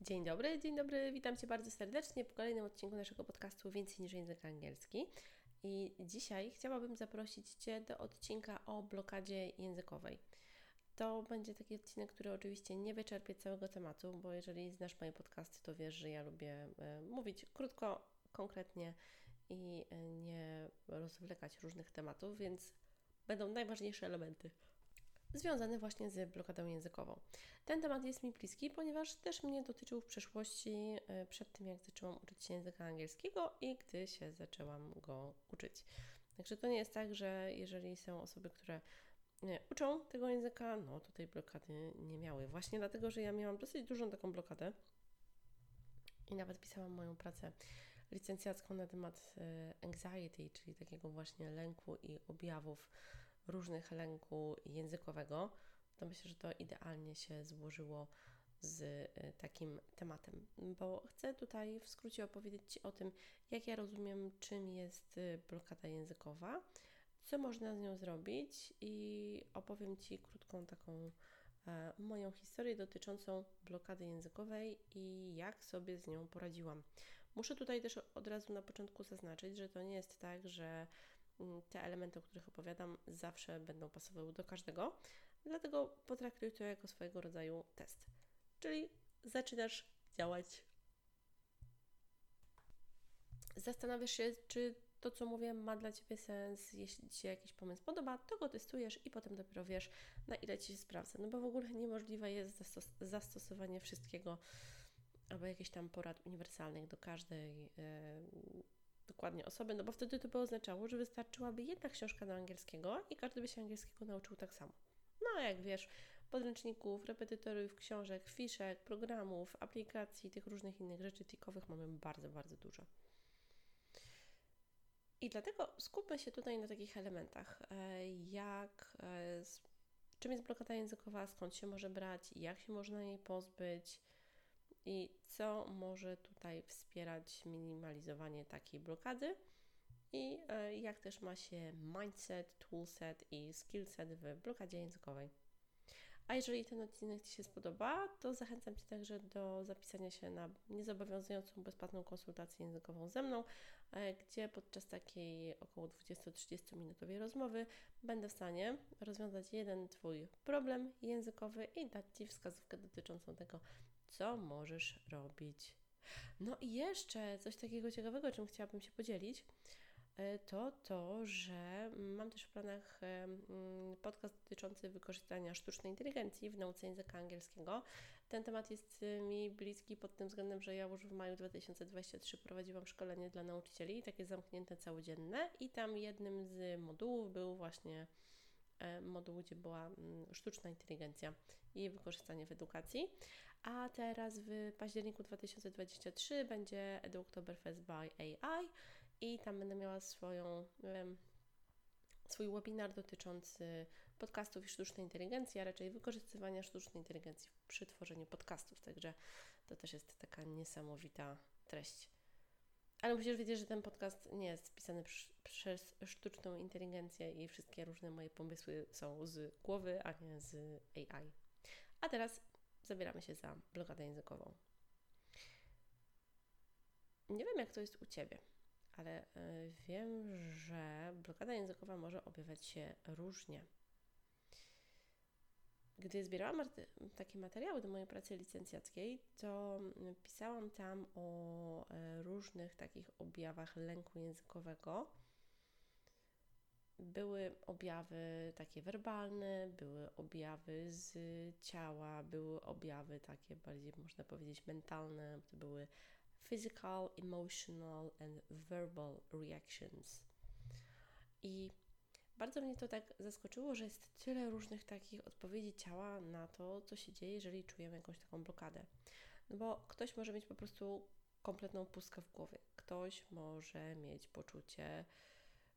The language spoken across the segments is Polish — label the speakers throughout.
Speaker 1: Dzień dobry, dzień dobry, witam Cię bardzo serdecznie w kolejnym odcinku naszego podcastu Więcej niż język angielski. I dzisiaj chciałabym zaprosić Cię do odcinka o blokadzie językowej. To będzie taki odcinek, który oczywiście nie wyczerpie całego tematu, bo jeżeli znasz moje podcasty, to wiesz, że ja lubię e, mówić krótko, konkretnie i e, nie rozwlekać różnych tematów, więc będą najważniejsze elementy związane właśnie z blokadą językową. Ten temat jest mi bliski, ponieważ też mnie dotyczył w przeszłości, e, przed tym jak zaczęłam uczyć się języka angielskiego i gdy się zaczęłam go uczyć. Także to nie jest tak, że jeżeli są osoby, które nie, uczą tego języka, no to tej blokady nie miały. Właśnie dlatego, że ja miałam dosyć dużą taką blokadę i nawet pisałam moją pracę licencjacką na temat e, anxiety, czyli takiego właśnie lęku i objawów różnych lęku językowego, to myślę, że to idealnie się złożyło z y, takim tematem, bo chcę tutaj w skrócie opowiedzieć Ci o tym, jak ja rozumiem, czym jest y, blokada językowa, co można z nią zrobić i opowiem Ci krótką taką e, moją historię dotyczącą blokady językowej i jak sobie z nią poradziłam. Muszę tutaj też od razu na początku zaznaczyć, że to nie jest tak, że te elementy, o których opowiadam, zawsze będą pasowały do każdego, dlatego potraktuj to jako swojego rodzaju test. Czyli zaczynasz działać. Zastanawiasz się, czy to, co mówię, ma dla Ciebie sens. Jeśli Ci się jakiś pomysł podoba, to go testujesz i potem dopiero wiesz, na ile Ci się sprawdza. No bo w ogóle niemożliwe jest zastos zastosowanie wszystkiego albo jakichś tam porad uniwersalnych do każdej. Dokładnie osoby, no bo wtedy to by oznaczało, że wystarczyłaby jedna książka do angielskiego i każdy by się angielskiego nauczył tak samo. No jak wiesz, podręczników, repetytorów, książek, fiszek, programów, aplikacji, tych różnych innych rzeczy tikowych mamy bardzo, bardzo dużo. I dlatego skupmy się tutaj na takich elementach, e, jak e, czym jest blokada językowa, skąd się może brać, jak się można jej pozbyć, i co może tutaj wspierać minimalizowanie takiej blokady i e, jak też ma się mindset, toolset i skillset w blokadzie językowej. A jeżeli ten odcinek Ci się spodoba, to zachęcam Cię także do zapisania się na niezobowiązującą bezpłatną konsultację językową ze mną, e, gdzie podczas takiej około 20-30 minutowej rozmowy będę w stanie rozwiązać jeden Twój problem językowy i dać Ci wskazówkę dotyczącą tego, co możesz robić. No i jeszcze coś takiego ciekawego, czym chciałabym się podzielić, e, to to, że mam też w planach e, podcast dotyczący wykorzystania sztucznej inteligencji w nauce języka angielskiego. Ten temat jest e, mi bliski pod tym względem, że ja już w maju 2023 prowadziłam szkolenie dla nauczycieli, takie zamknięte całodzienne i tam jednym z modułów był właśnie E, moduł, gdzie była mm, sztuczna inteligencja i wykorzystanie w edukacji. A teraz w październiku 2023 będzie Eduoktoberfest by AI i tam będę miała swoją swój webinar dotyczący podcastów i sztucznej inteligencji, a raczej wykorzystywania sztucznej inteligencji przy tworzeniu podcastów. Także to też jest taka niesamowita treść. Ale musisz wiedzieć, że ten podcast nie jest pisany przez sztuczną inteligencję i wszystkie różne moje pomysły są z głowy, a nie z AI. A teraz zabieramy się za blokadę językową. Nie wiem, jak to jest u Ciebie, ale e, wiem, że blokada językowa może objawiać się różnie. Gdy zbierałam takie materiały do mojej pracy licencjackiej, to pisałam tam o e, różnych takich objawach lęku językowego. Były objawy takie werbalne, były objawy z ciała, były objawy takie bardziej, można powiedzieć, mentalne, to były physical, emotional and verbal reactions. I bardzo mnie to tak zaskoczyło, że jest tyle różnych takich odpowiedzi ciała na to, co się dzieje, jeżeli czujemy jakąś taką blokadę. No bo ktoś może mieć po prostu kompletną pustkę w głowie. Ktoś może mieć poczucie,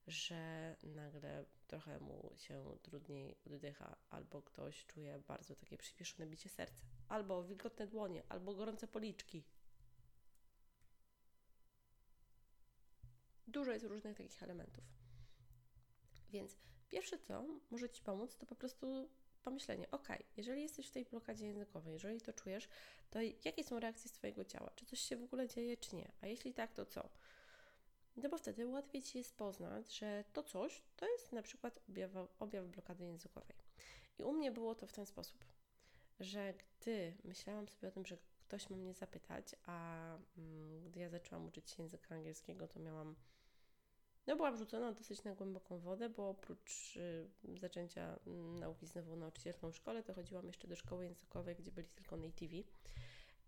Speaker 1: że nagle trochę mu się trudniej oddycha, albo ktoś czuje bardzo takie przyspieszone bicie serca, albo wilgotne dłonie, albo gorące policzki. Dużo jest różnych takich elementów. Więc pierwsze co może Ci pomóc, to po prostu pomyślenie, ok, jeżeli jesteś w tej blokadzie językowej, jeżeli to czujesz, to jakie są reakcje Twojego ciała? Czy coś się w ogóle dzieje, czy nie? A jeśli tak, to co? No bo wtedy łatwiej Ci jest poznać, że to coś to jest na przykład objaw, objaw blokady językowej. I u mnie było to w ten sposób, że gdy myślałam sobie o tym, że ktoś ma mnie zapytać, a mm, gdy ja zaczęłam uczyć się języka angielskiego, to miałam no byłam rzucona dosyć na głęboką wodę, bo oprócz y, zaczęcia y, nauki znowu nauczycielką w szkole, to chodziłam jeszcze do szkoły językowej, gdzie byli tylko nativi.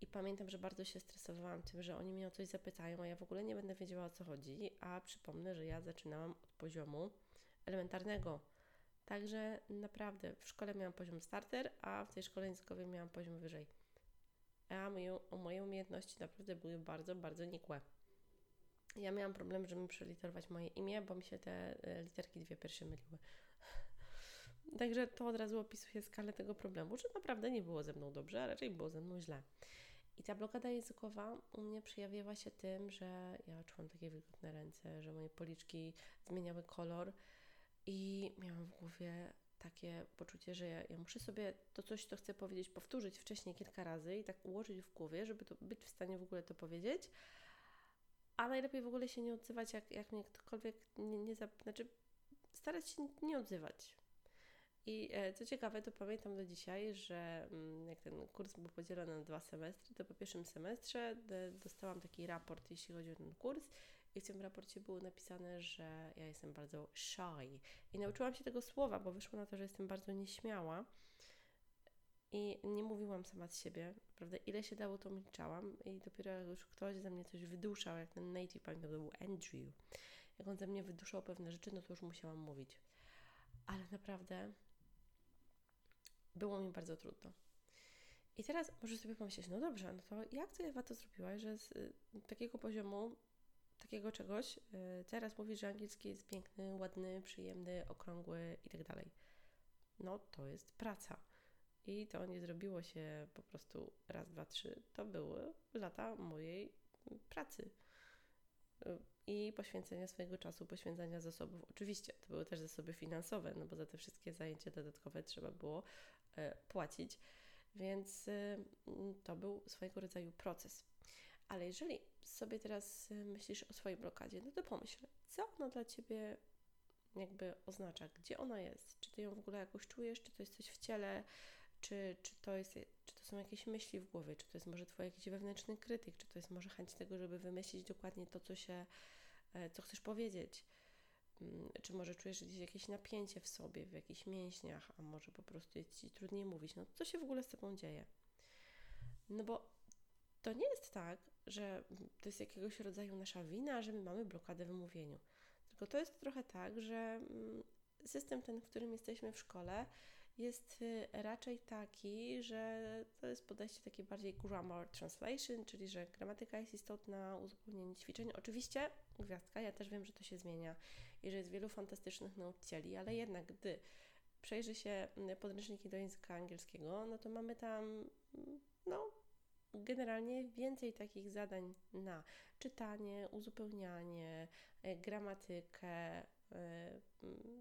Speaker 1: I pamiętam, że bardzo się stresowałam tym, że oni mnie o coś zapytają, a ja w ogóle nie będę wiedziała o co chodzi. A przypomnę, że ja zaczynałam od poziomu elementarnego. Także naprawdę w szkole miałam poziom starter, a w tej szkole językowej miałam poziom wyżej. A moje, moje umiejętności naprawdę były bardzo, bardzo nikłe. Ja miałam problem, żeby przeliterować moje imię, bo mi się te e, literki dwie pierwsze myliły. Także to od razu opisuje skalę tego problemu, że naprawdę nie było ze mną dobrze, a raczej było ze mną źle. I ta blokada językowa u mnie przejawiła się tym, że ja czułam takie wilgotne ręce, że moje policzki zmieniały kolor i miałam w głowie takie poczucie, że ja, ja, muszę sobie to coś, co chcę powiedzieć, powtórzyć wcześniej kilka razy i tak ułożyć w głowie, żeby to być w stanie w ogóle to powiedzieć, a najlepiej w ogóle się nie odzywać, jak, jak mnie ktokolwiek nie, nie znaczy starać się nie odzywać. I e, co ciekawe, to pamiętam do dzisiaj, że mm, jak ten kurs był podzielony na dwa semestry, to po pierwszym semestrze dostałam taki raport, jeśli chodzi o ten kurs, i w tym raporcie było napisane, że ja jestem bardzo shy. I nauczyłam się tego słowa, bo wyszło na to, że jestem bardzo nieśmiała. I nie mówiłam sama z siebie, prawda? Ile się dało, to milczałam i dopiero jak już ktoś ze mnie coś wyduszał, jak ten native, pamiętam, to był Andrew, jak on ze mnie wyduszał pewne rzeczy, no to już musiałam mówić. Ale naprawdę było mi bardzo trudno. I teraz możesz sobie pomyśleć, no dobrze, no to jak to Ewa to zrobiłaś, że z y, takiego poziomu, takiego czegoś, y, teraz mówisz, że angielski jest piękny, ładny, przyjemny, okrągły i tak dalej. No to jest praca i to nie zrobiło się po prostu raz, dwa, trzy. To były lata mojej pracy i poświęcenia swojego czasu, poświęcenia zasobów. Oczywiście to były też zasoby finansowe, no bo za te wszystkie zajęcia dodatkowe trzeba było e, płacić, więc e, to był swojego rodzaju proces. Ale jeżeli sobie teraz myślisz o swojej blokadzie, no to pomyśl, co ona dla ciebie jakby oznacza, gdzie ona jest, czy ty ją w ogóle jakoś czujesz, czy to jest coś w ciele, czy, czy, to jest, czy to są jakieś myśli w głowie, czy to jest może Twój jakiś wewnętrzny krytyk, czy to jest może chęć tego, żeby wymyślić dokładnie to, co się, e, co chcesz powiedzieć. Mm, czy może czujesz gdzieś jakieś napięcie w sobie, w jakichś mięśniach, a może po prostu jest Ci trudniej mówić. No co się w ogóle z Tobą dzieje? No bo to nie jest tak, że to jest jakiegoś rodzaju nasza wina, że my mamy blokadę w mówieniu. Tylko to jest trochę tak, że mm, system ten, w którym jesteśmy w szkole, jest y, raczej taki, że to jest podejście takie bardziej grammar translation, czyli że gramatyka jest istotna, uzupełnienie ćwiczeń. Oczywiście, gwiazdka, ja też wiem, że to się zmienia i że jest wielu fantastycznych nauczycieli, ale jednak gdy przejrzy się podręczniki do języka angielskiego, no to mamy tam, no, generalnie więcej takich zadań na czytanie, uzupełnianie, e, gramatykę. E,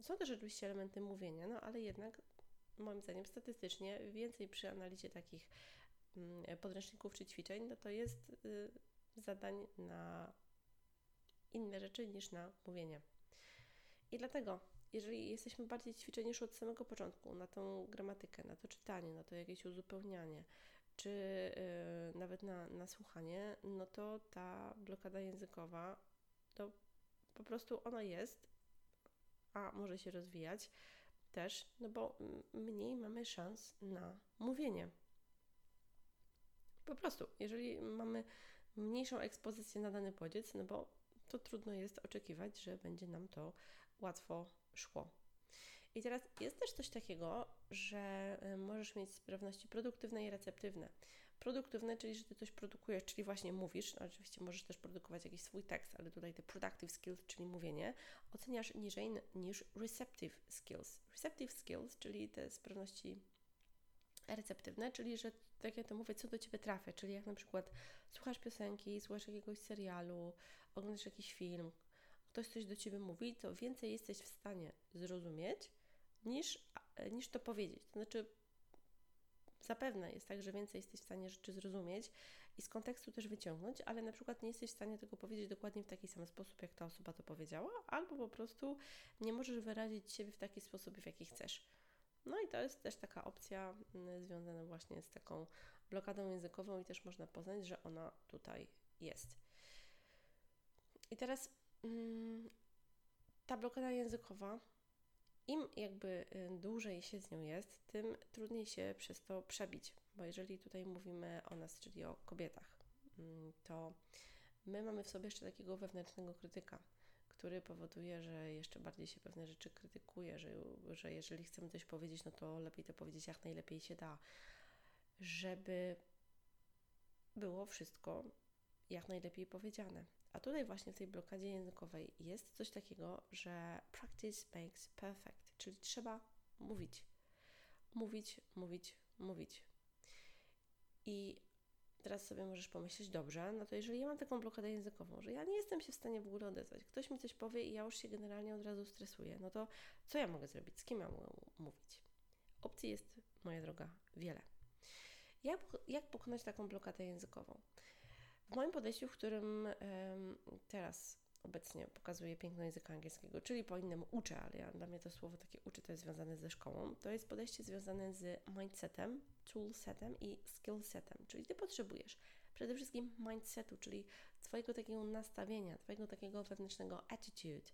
Speaker 1: są też oczywiście elementy mówienia, no ale jednak moim zdaniem statystycznie więcej przy analizie takich mm, podręczników czy ćwiczeń, no to jest y, zadań na inne rzeczy niż na mówienie. I dlatego, jeżeli jesteśmy bardziej ćwiczeni już od samego początku na tą gramatykę, na to czytanie, na to jakieś uzupełnianie, czy yy, nawet na, na słuchanie, no to ta blokada językowa, to po prostu ona jest, a może się rozwijać, też, no bo mniej mamy szans na mówienie. Po prostu, jeżeli mamy mniejszą ekspozycję na dany bodziec, no bo to trudno jest oczekiwać, że będzie nam to łatwo szło. I teraz jest też coś takiego, że y, możesz mieć sprawności produktywne i receptywne. Produktywne, czyli że ty coś produkujesz, czyli właśnie mówisz, no oczywiście możesz też produkować jakiś swój tekst, ale tutaj te productive skills, czyli mówienie, oceniasz niżej niż receptive skills. Receptive skills, czyli te sprawności receptywne, czyli że tak jak to mówię, co do Ciebie trafia, czyli jak na przykład słuchasz piosenki, słuchasz jakiegoś serialu, oglądasz jakiś film, ktoś coś do Ciebie mówi, to więcej jesteś w stanie zrozumieć niż e, niż to powiedzieć. To znaczy, zapewne jest tak, że więcej jesteś w stanie rzeczy zrozumieć i z kontekstu też wyciągnąć, ale na przykład nie jesteś w stanie tego powiedzieć dokładnie w taki sam sposób, jak ta osoba to powiedziała, albo po prostu nie możesz wyrazić siebie w taki sposób, w jaki chcesz. No i to jest też taka opcja mm, związana właśnie z taką blokadą językową i też można poznać, że ona tutaj jest. I teraz mm, ta blokada językowa, im jakby y, dłużej się z nią jest, tym trudniej się przez to przebić. Bo jeżeli tutaj mówimy o nas, czyli o kobietach, mm, to my mamy w sobie jeszcze takiego wewnętrznego krytyka, który powoduje, że jeszcze bardziej się pewne rzeczy krytykuje, że, że jeżeli chcemy coś powiedzieć, no to lepiej to powiedzieć jak najlepiej się da, żeby było wszystko jak najlepiej powiedziane. A tutaj właśnie w tej blokadzie językowej jest coś takiego, że practice makes perfect, czyli trzeba mówić. Mówić, mówić, mówić. I teraz sobie możesz pomyśleć, dobrze, no to jeżeli ja mam taką blokadę językową, że ja nie jestem się w stanie w ogóle odezwać, ktoś mi coś powie i ja już się generalnie od razu stresuję, no to co ja mogę zrobić? Z kim ja mogę mówić? Opcji jest, moja droga, wiele. Jak, jak pokonać taką blokadę językową? W moim podejściu, w którym teraz obecnie pokazuję piękno języka angielskiego, czyli po innemu uczę, ale ja, dla mnie to słowo takie uczy to jest związane ze szkołą, to jest podejście związane z mindsetem, toolsetem i skillsetem, czyli Ty potrzebujesz przede wszystkim mindsetu, czyli Twojego takiego nastawienia, Twojego takiego wewnętrznego attitude.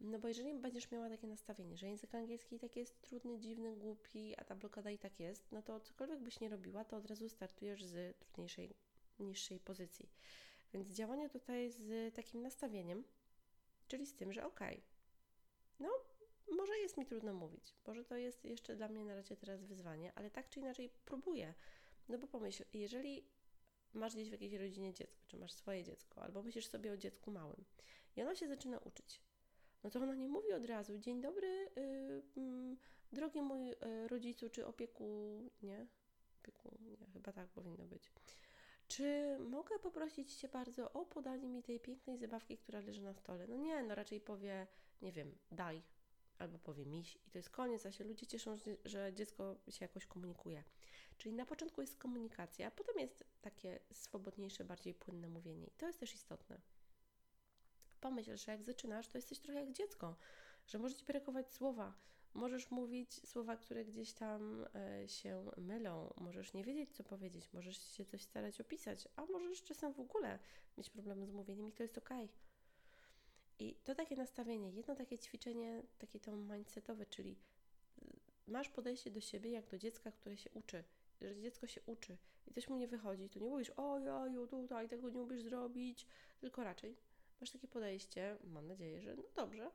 Speaker 1: No bo jeżeli będziesz miała takie nastawienie, że język angielski tak jest trudny, dziwny, głupi, a ta blokada i tak jest, no to cokolwiek byś nie robiła, to od razu startujesz z trudniejszej niższej pozycji. Więc działanie tutaj z takim nastawieniem, czyli z tym, że okej, no może jest mi trudno mówić, może to jest jeszcze dla mnie na razie teraz wyzwanie, ale tak czy inaczej próbuję. No bo pomyśl, jeżeli masz gdzieś w jakiejś rodzinie dziecko, czy masz swoje dziecko, albo myślisz sobie o dziecku małym i ono się zaczyna uczyć, no to ono nie mówi od razu, dzień dobry, yy, drogi mój yy, rodzicu, czy opieku, nie? Opieku, nie, chyba tak powinno być. Czy mogę poprosić Cię bardzo o podanie mi tej pięknej zabawki, która leży na stole? No nie, no raczej powie, nie wiem, daj, albo powie miś i to jest koniec, a się ludzie cieszą, że dziecko się jakoś komunikuje. Czyli na początku jest komunikacja, a potem jest takie swobodniejsze, bardziej płynne mówienie i to jest też istotne. Pomyśl, że jak zaczynasz, to jesteś trochę jak dziecko, że możecie brakować słowa, Możesz mówić słowa, które gdzieś tam e, się mylą, możesz nie wiedzieć, co powiedzieć, możesz się coś starać opisać, a możesz czasem w ogóle mieć problemy z mówieniem i to jest ok. I to takie nastawienie, jedno takie ćwiczenie, takie to mindsetowe, czyli masz podejście do siebie jak do dziecka, które się uczy. Że dziecko się uczy i coś mu nie wychodzi, to nie mówisz, o jaju, tutaj tego nie umiesz zrobić, tylko raczej masz takie podejście, mam nadzieję, że no dobrze,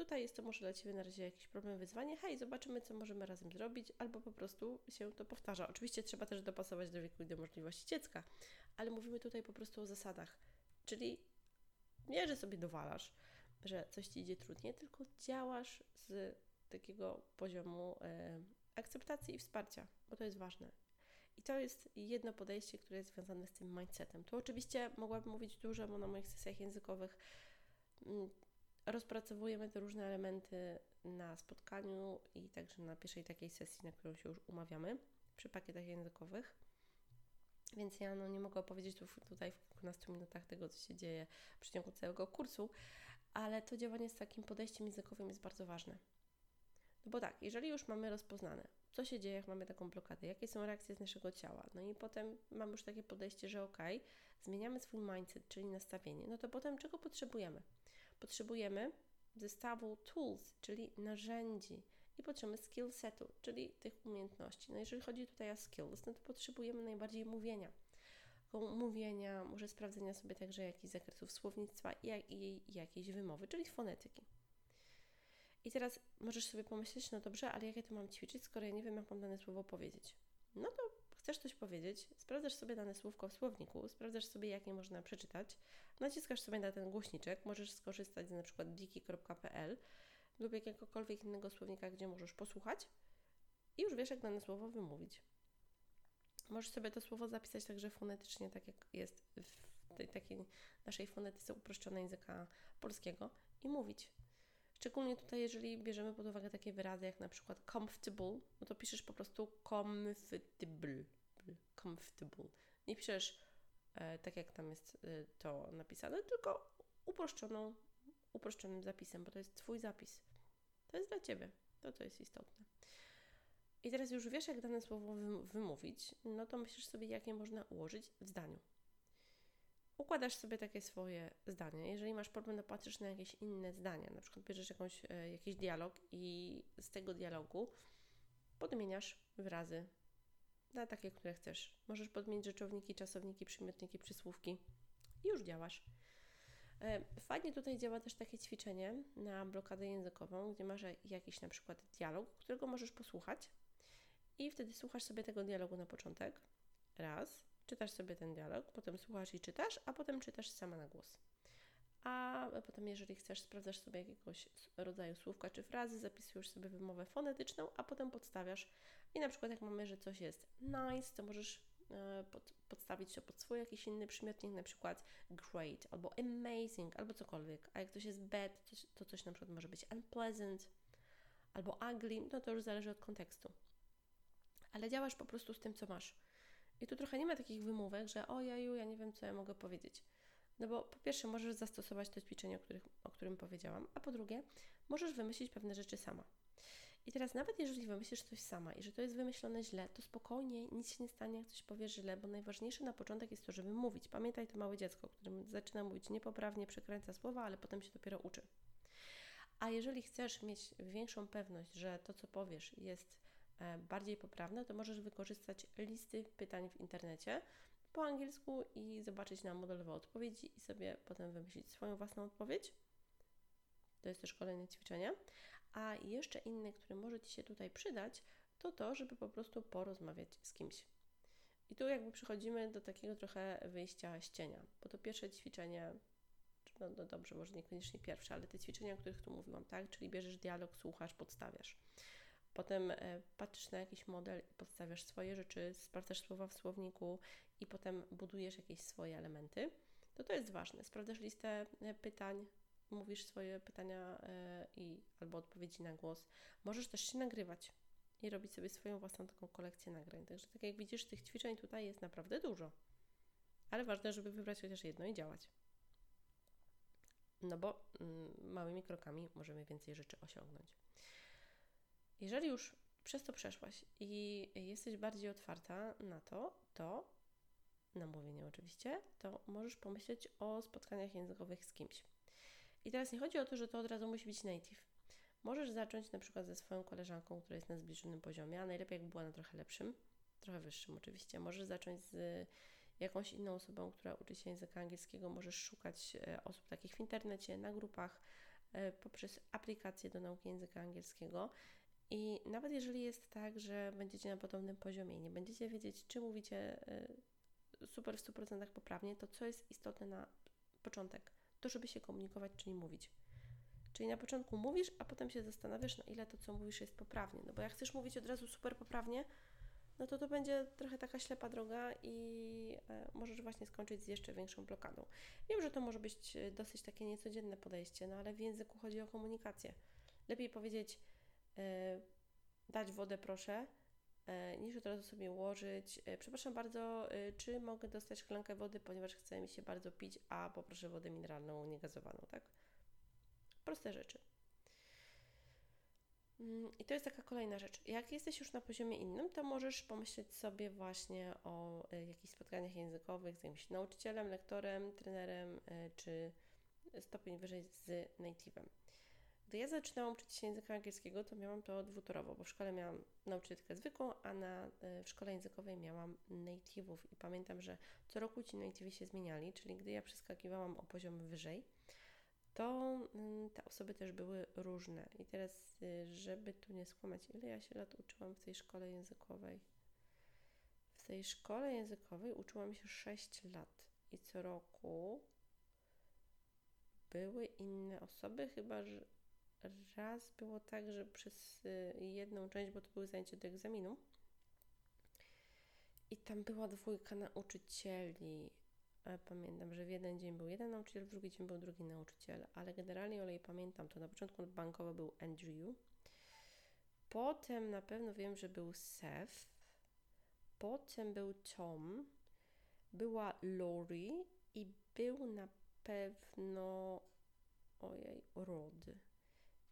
Speaker 1: Tutaj jest to może dla Ciebie na razie jakiś problem, wyzwanie. Hej, zobaczymy, co możemy razem zrobić, albo po prostu się to powtarza. Oczywiście trzeba też dopasować do wieku i do możliwości dziecka, ale mówimy tutaj po prostu o zasadach. Czyli nie, że sobie dowalasz, że coś Ci idzie trudniej, tylko działasz z takiego poziomu e, akceptacji i wsparcia, bo to jest ważne. I to jest jedno podejście, które jest związane z tym mindsetem. Tu oczywiście mogłabym mówić dużo, bo na moich sesjach językowych mm, Rozpracowujemy te różne elementy na spotkaniu i także na pierwszej takiej sesji, na którą się już umawiamy przy pakietach językowych. Więc ja no, nie mogę opowiedzieć tu, tutaj w kilkunastu minutach tego, co się dzieje w przeciągu całego kursu, ale to działanie z takim podejściem językowym jest bardzo ważne. No bo tak, jeżeli już mamy rozpoznane, co się dzieje, jak mamy taką blokadę, jakie są reakcje z naszego ciała, no i potem mamy już takie podejście, że ok, zmieniamy swój mindset, czyli nastawienie, no to potem czego potrzebujemy? Potrzebujemy zestawu tools, czyli narzędzi i potrzebujemy skill setu, czyli tych umiejętności. No jeżeli chodzi tutaj o skills, no to potrzebujemy najbardziej mówienia. Mówienia, może sprawdzenia sobie także jakichś zakresów słownictwa i, i, i jakiejś wymowy, czyli fonetyki. I teraz możesz sobie pomyśleć, no dobrze, ale jak ja to mam ćwiczyć, skoro ja nie wiem, jak mam dane słowo powiedzieć? No to chcesz coś powiedzieć, sprawdzasz sobie dane słówko w słowniku, sprawdzasz sobie, jak je można przeczytać, naciskasz sobie na ten głośniczek, możesz skorzystać z przykład diki.pl lub jakiegokolwiek innego słownika, gdzie możesz posłuchać i już wiesz, jak dane słowo wymówić. Możesz sobie to słowo zapisać także fonetycznie, tak jak jest w tej takiej naszej fonetyce uproszczonej języka polskiego i mówić. Szczególnie tutaj, jeżeli bierzemy pod uwagę takie wyrazy jak na przykład comfortable, no to piszesz po prostu comfortable. Comfortable. Nie piszesz e, tak, jak tam jest e, to napisane, tylko uproszczoną, uproszczonym zapisem, bo to jest Twój zapis. To jest dla Ciebie. To, co jest istotne. I teraz już wiesz, jak dane słowo wymówić, no to myślisz sobie, jakie można ułożyć w zdaniu. Układasz sobie takie swoje zdanie. Jeżeli masz problem, to patrzysz na jakieś inne zdania. Na przykład bierzesz jakąś, e, jakiś dialog i z tego dialogu podmieniasz wyrazy na takie, które chcesz. Możesz podmienić rzeczowniki, czasowniki, przymiotniki, przysłówki i już działasz. E, fajnie tutaj działa też takie ćwiczenie na blokadę językową, gdzie masz jakiś na przykład dialog, którego możesz posłuchać i wtedy słuchasz sobie tego dialogu na początek, raz, czytasz sobie ten dialog, potem słuchasz i czytasz, a potem czytasz sama na głos. A potem, jeżeli chcesz, sprawdzasz sobie jakiegoś rodzaju słówka czy frazy, zapisujesz sobie wymowę fonetyczną, a potem podstawiasz. I na przykład, jak mamy, że coś jest nice, to możesz e, pod, podstawić to pod swój jakiś inny przymiotnik, na przykład great albo amazing, albo cokolwiek. A jak coś jest bad, to, to coś na przykład może być unpleasant albo ugly, no to już zależy od kontekstu. Ale działasz po prostu z tym, co masz. I tu trochę nie ma takich wymówek, że ojeju, ja nie wiem, co ja mogę powiedzieć. No bo po pierwsze możesz zastosować to ćwiczenie, o, których, o którym powiedziałam, a po drugie możesz wymyślić pewne rzeczy sama. I teraz nawet jeżeli wymyślisz coś sama i że to jest wymyślone źle, to spokojnie, nic się nie stanie, jak coś powiesz źle, bo najważniejsze na początek jest to, żeby mówić. Pamiętaj to małe dziecko, którym zaczyna mówić niepoprawnie, przekręca słowa, ale potem się dopiero uczy. A jeżeli chcesz mieć większą pewność, że to, co powiesz, jest bardziej poprawne, to możesz wykorzystać listy pytań w internecie po angielsku i zobaczyć na modelowe odpowiedzi i sobie potem wymyślić swoją własną odpowiedź. To jest też kolejne ćwiczenie. A jeszcze inny, który może Ci się tutaj przydać, to to, żeby po prostu porozmawiać z kimś. I tu jakby przechodzimy do takiego trochę wyjścia z cienia, bo to pierwsze ćwiczenie, no, no dobrze, może niekoniecznie pierwsze, ale te ćwiczenia, o których tu mówiłam, tak? Czyli bierzesz dialog, słuchasz, podstawiasz. Potem e, patrzysz na jakiś model, podstawiasz swoje rzeczy, sprawdzasz słowa w słowniku i potem budujesz jakieś swoje elementy. To to jest ważne. Sprawdzasz listę e, pytań, mówisz swoje pytania e, i albo odpowiedzi na głos. Możesz też się nagrywać i robić sobie swoją własną taką kolekcję nagrań. Także tak jak widzisz, tych ćwiczeń tutaj jest naprawdę dużo. Ale ważne, żeby wybrać chociaż jedno i działać. No bo mm, małymi krokami możemy więcej rzeczy osiągnąć. Jeżeli już przez to przeszłaś i jesteś bardziej otwarta na to, to na mówienie oczywiście, to możesz pomyśleć o spotkaniach językowych z kimś. I teraz nie chodzi o to, że to od razu musi być native. Możesz zacząć na przykład ze swoją koleżanką, która jest na zbliżonym poziomie, a najlepiej jak była na trochę lepszym, trochę wyższym oczywiście. Możesz zacząć z jakąś inną osobą, która uczy się języka angielskiego. Możesz szukać e, osób takich w internecie, na grupach, e, poprzez aplikacje do nauki języka angielskiego. I nawet jeżeli jest tak, że będziecie na podobnym poziomie i nie będziecie wiedzieć, czy mówicie y, super w 100% poprawnie, to co jest istotne na początek? To, żeby się komunikować, czyli mówić. Czyli na początku mówisz, a potem się zastanawiasz, na ile to, co mówisz, jest poprawnie. No bo jak chcesz mówić od razu super poprawnie, no to to będzie trochę taka ślepa droga i e, możesz właśnie skończyć z jeszcze większą blokadą. Wiem, że to może być e, dosyć takie niecodzienne podejście, no ale w języku chodzi o komunikację. Lepiej powiedzieć, dać wodę proszę, e, niż od razu sobie ułożyć. E, przepraszam bardzo, czy mogę dostać szklankę wody, ponieważ chce mi się bardzo pić, a poproszę wodę mineralną, niegazowaną, tak? Proste rzeczy. Mm, I to jest taka kolejna rzecz. Jak jesteś już na poziomie innym, to możesz pomyśleć sobie właśnie o jakichś spotkaniach językowych z jakimś nauczycielem, lektorem, trenerem, czy stopień wyżej z native'em. Gdy ja zaczynałam uczyć się języka angielskiego, to miałam to dwutorowo, bo w szkole miałam nauczycielkę zwykłą, a na, e, w szkole językowej miałam native'ów i pamiętam, że co roku ci native'i się zmieniali, czyli gdy ja przeskakiwałam o poziom wyżej, to mm, te osoby też były różne. I teraz, y, żeby tu nie skłamać, ile ja się lat uczyłam w tej szkole językowej? W tej szkole językowej uczyłam się 6 lat i co roku były inne osoby, chyba że raz było tak, że przez y, jedną część, bo to były zajęcia do egzaminu, i tam była dwójka nauczycieli, e, pamiętam, że w jeden dzień był jeden nauczyciel, w drugi dzień był drugi nauczyciel, ale generalnie o ile pamiętam, to na początku bankowo był Andrew, potem na pewno wiem, że był Seth, potem był Tom, była Lori i był na pewno ojej, Rod.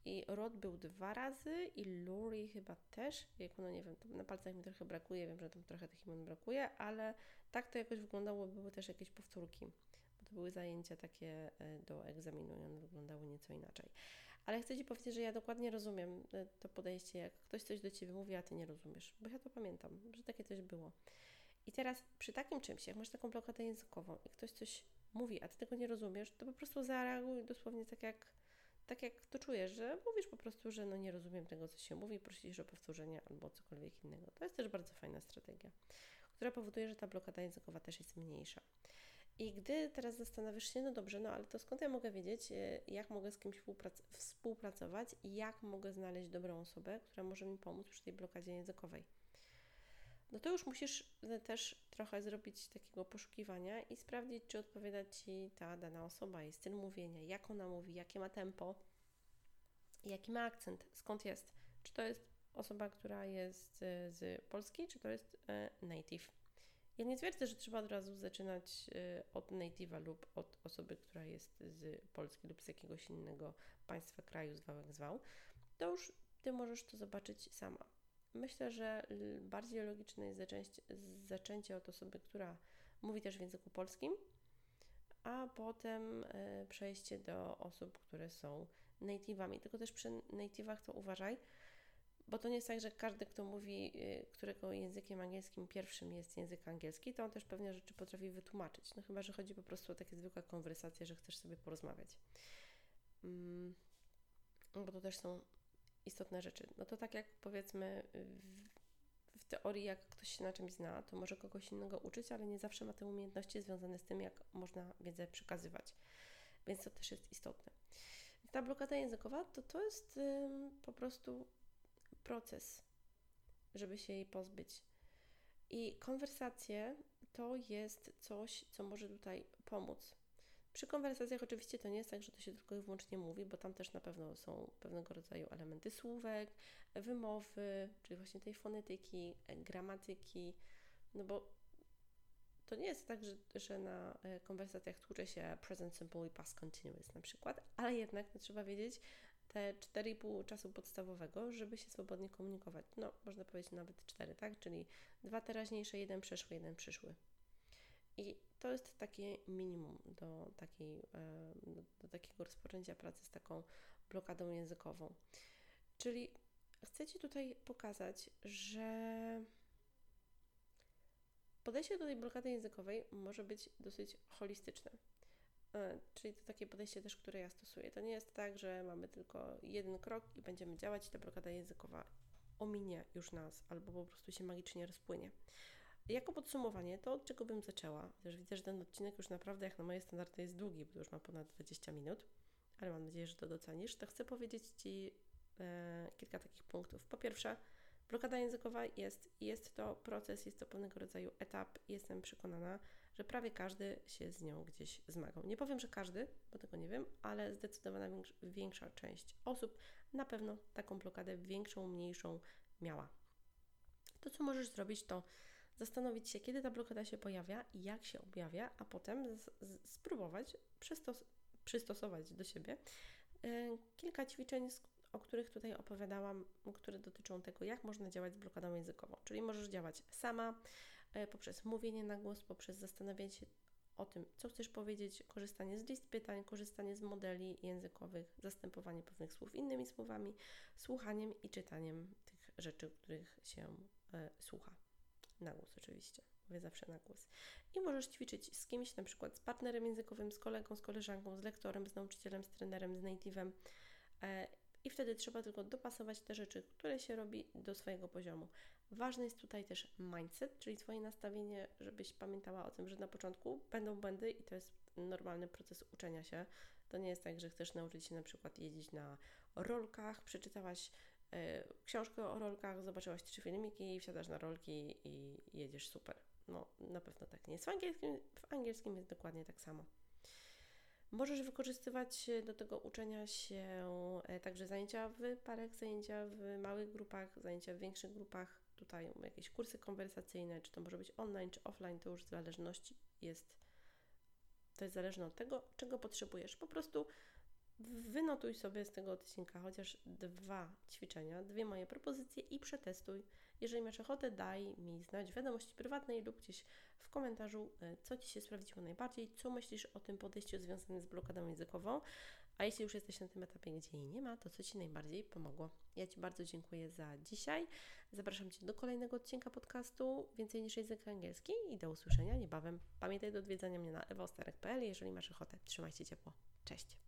Speaker 1: I Rod był dwa razy i Lori chyba też. Jak no nie wiem, na palcach mi trochę brakuje, wiem, że tam trochę tych imion brakuje, ale tak to jakoś wyglądało, były też jakieś powtórki. Bo to były zajęcia takie e, do egzaminu i one wyglądały nieco inaczej. Ale chcę Ci powiedzieć, że ja dokładnie rozumiem e, to podejście, jak ktoś coś do Ciebie mówi, a Ty nie rozumiesz. Bo ja to pamiętam, że takie coś było. I teraz przy takim czymś, jak masz taką blokadę językową i ktoś coś mówi, a Ty tego nie rozumiesz, to po prostu zareaguj dosłownie tak jak tak jak to czujesz, że mówisz po prostu, że no nie rozumiem tego, co się mówi, prosisz o powtórzenie albo cokolwiek innego. To jest też bardzo fajna strategia, która powoduje, że ta blokada językowa też jest mniejsza. I gdy teraz zastanawiasz się, no dobrze, no ale to skąd ja mogę wiedzieć, e, jak mogę z kimś współpracować i jak mogę znaleźć dobrą osobę, która może mi pomóc przy tej blokadzie językowej? No to już musisz e, też trochę zrobić takiego poszukiwania i sprawdzić, czy odpowiada Ci ta dana osoba, jej styl mówienia, jak ona mówi, jakie ma tempo, jaki ma akcent, skąd jest. Czy to jest osoba, która jest e, z Polski, czy to jest native. Ja nie twierdzę, że trzeba od razu zaczynać y, od native'a lub od osoby, która jest z Polski lub z jakiegoś innego państwa, kraju, zwał jak zwał. To już Ty możesz to zobaczyć sama. Myślę, że bardziej logiczne jest zaczęcie, zaczęcie od osoby, która mówi też w języku polskim, a potem y, przejście do osób, które są native'ami. Tylko też przy native'ach to uważaj, bo to nie jest tak, że każdy, kto mówi, y, którego językiem angielskim pierwszym jest język angielski, to on też pewne rzeczy potrafi wytłumaczyć. No chyba, że chodzi po prostu o takie zwykłe konwersacje, że chcesz sobie porozmawiać. Mm, bo to też są istotne rzeczy. No to tak jak powiedzmy w, w teorii, jak ktoś się na czymś zna, to może kogoś innego uczyć, ale nie zawsze ma te umiejętności związane z tym, jak można wiedzę przekazywać. Więc to też jest istotne. Ta blokada językowa to, to jest po prostu proces, żeby się jej pozbyć. I konwersacje to jest coś, co może tutaj pomóc. Przy konwersacjach oczywiście to nie jest tak, że to się tylko i wyłącznie mówi, bo tam też na pewno są pewnego rodzaju elementy słówek, wymowy, czyli właśnie tej fonetyki, gramatyki, no bo to nie jest tak, że, że na e, konwersacjach tłucze się present simple i past continuous na przykład, ale jednak no, trzeba wiedzieć, te 4,5 czasu podstawowego, żeby się swobodnie komunikować. No, można powiedzieć nawet 4, tak? Czyli dwa teraźniejsze, jeden przeszły, jeden przyszły. I to jest takie minimum do, takiej, do takiego rozpoczęcia pracy z taką blokadą językową. Czyli chcę Ci tutaj pokazać, że podejście do tej blokady językowej może być dosyć holistyczne. E, czyli to takie podejście też, które ja stosuję. To nie jest tak, że mamy tylko jeden krok i będziemy działać i ta blokada językowa ominie już nas albo po prostu się magicznie rozpłynie. Jako podsumowanie, to od czego bym zaczęła, też widzę, że ten odcinek już naprawdę jak na moje standardy jest długi, bo już ma ponad 20 minut, ale mam nadzieję, że to docenisz, to chcę powiedzieć Ci e, kilka takich punktów. Po pierwsze, blokada językowa jest, jest to proces, jest to pewnego rodzaju etap. Jestem przekonana, że prawie każdy się z nią gdzieś zmagał. Nie powiem, że każdy, bo tego nie wiem, ale zdecydowana większa część osób na pewno taką blokadę większą, mniejszą miała. To, co możesz zrobić, to zastanowić się, kiedy ta blokada się pojawia jak się objawia, a potem spróbować przystos przystosować do siebie yy, kilka ćwiczeń, o których tutaj opowiadałam, które dotyczą tego, jak można działać z blokadą językową. Czyli możesz działać sama, E, poprzez mówienie na głos, poprzez zastanawianie się o tym, co chcesz powiedzieć, korzystanie z list pytań, korzystanie z modeli językowych, zastępowanie pewnych słów innymi słowami, słuchaniem i czytaniem tych rzeczy, których się e, słucha. Na głos oczywiście, mówię zawsze na głos. I możesz ćwiczyć z kimś, na przykład z partnerem językowym, z kolegą, z koleżanką, z lektorem, z nauczycielem, z trenerem, z native'em. E, I wtedy trzeba tylko dopasować te rzeczy, które się robi do swojego poziomu. Ważny jest tutaj też mindset, czyli Twoje nastawienie, żebyś pamiętała o tym, że na początku będą błędy i to jest normalny proces uczenia się. To nie jest tak, że chcesz nauczyć się na przykład jeździć na rolkach, przeczytałaś książkę o rolkach, zobaczyłaś trzy filmiki, wsiadasz na rolki i jedziesz super. No, na pewno tak nie jest. W angielskim, w angielskim jest dokładnie tak samo. Możesz wykorzystywać do tego uczenia się e, także zajęcia w parach, zajęcia w małych grupach, zajęcia w większych grupach. Tutaj jakieś kursy konwersacyjne, czy to może być online, czy offline, to już w zależności jest. To jest zależne od tego, czego potrzebujesz. Po prostu wynotuj sobie z tego odcinka chociaż dwa ćwiczenia, dwie moje propozycje i przetestuj. Jeżeli masz ochotę, daj mi znać w wiadomości prywatnej lub gdzieś w komentarzu, e, co Ci się sprawdziło najbardziej, co myślisz o tym podejściu związanym z blokadą językową, a jeśli już jesteś na tym etapie, gdzie jej nie ma, to co Ci najbardziej pomogło. Ja Ci bardzo dziękuję za dzisiaj. Zapraszam Cię do kolejnego odcinka podcastu Więcej niż język angielski i do usłyszenia niebawem. Pamiętaj do odwiedzania mnie na ewosterek.pl, jeżeli masz ochotę. Trzymaj się ciepło. Cześć!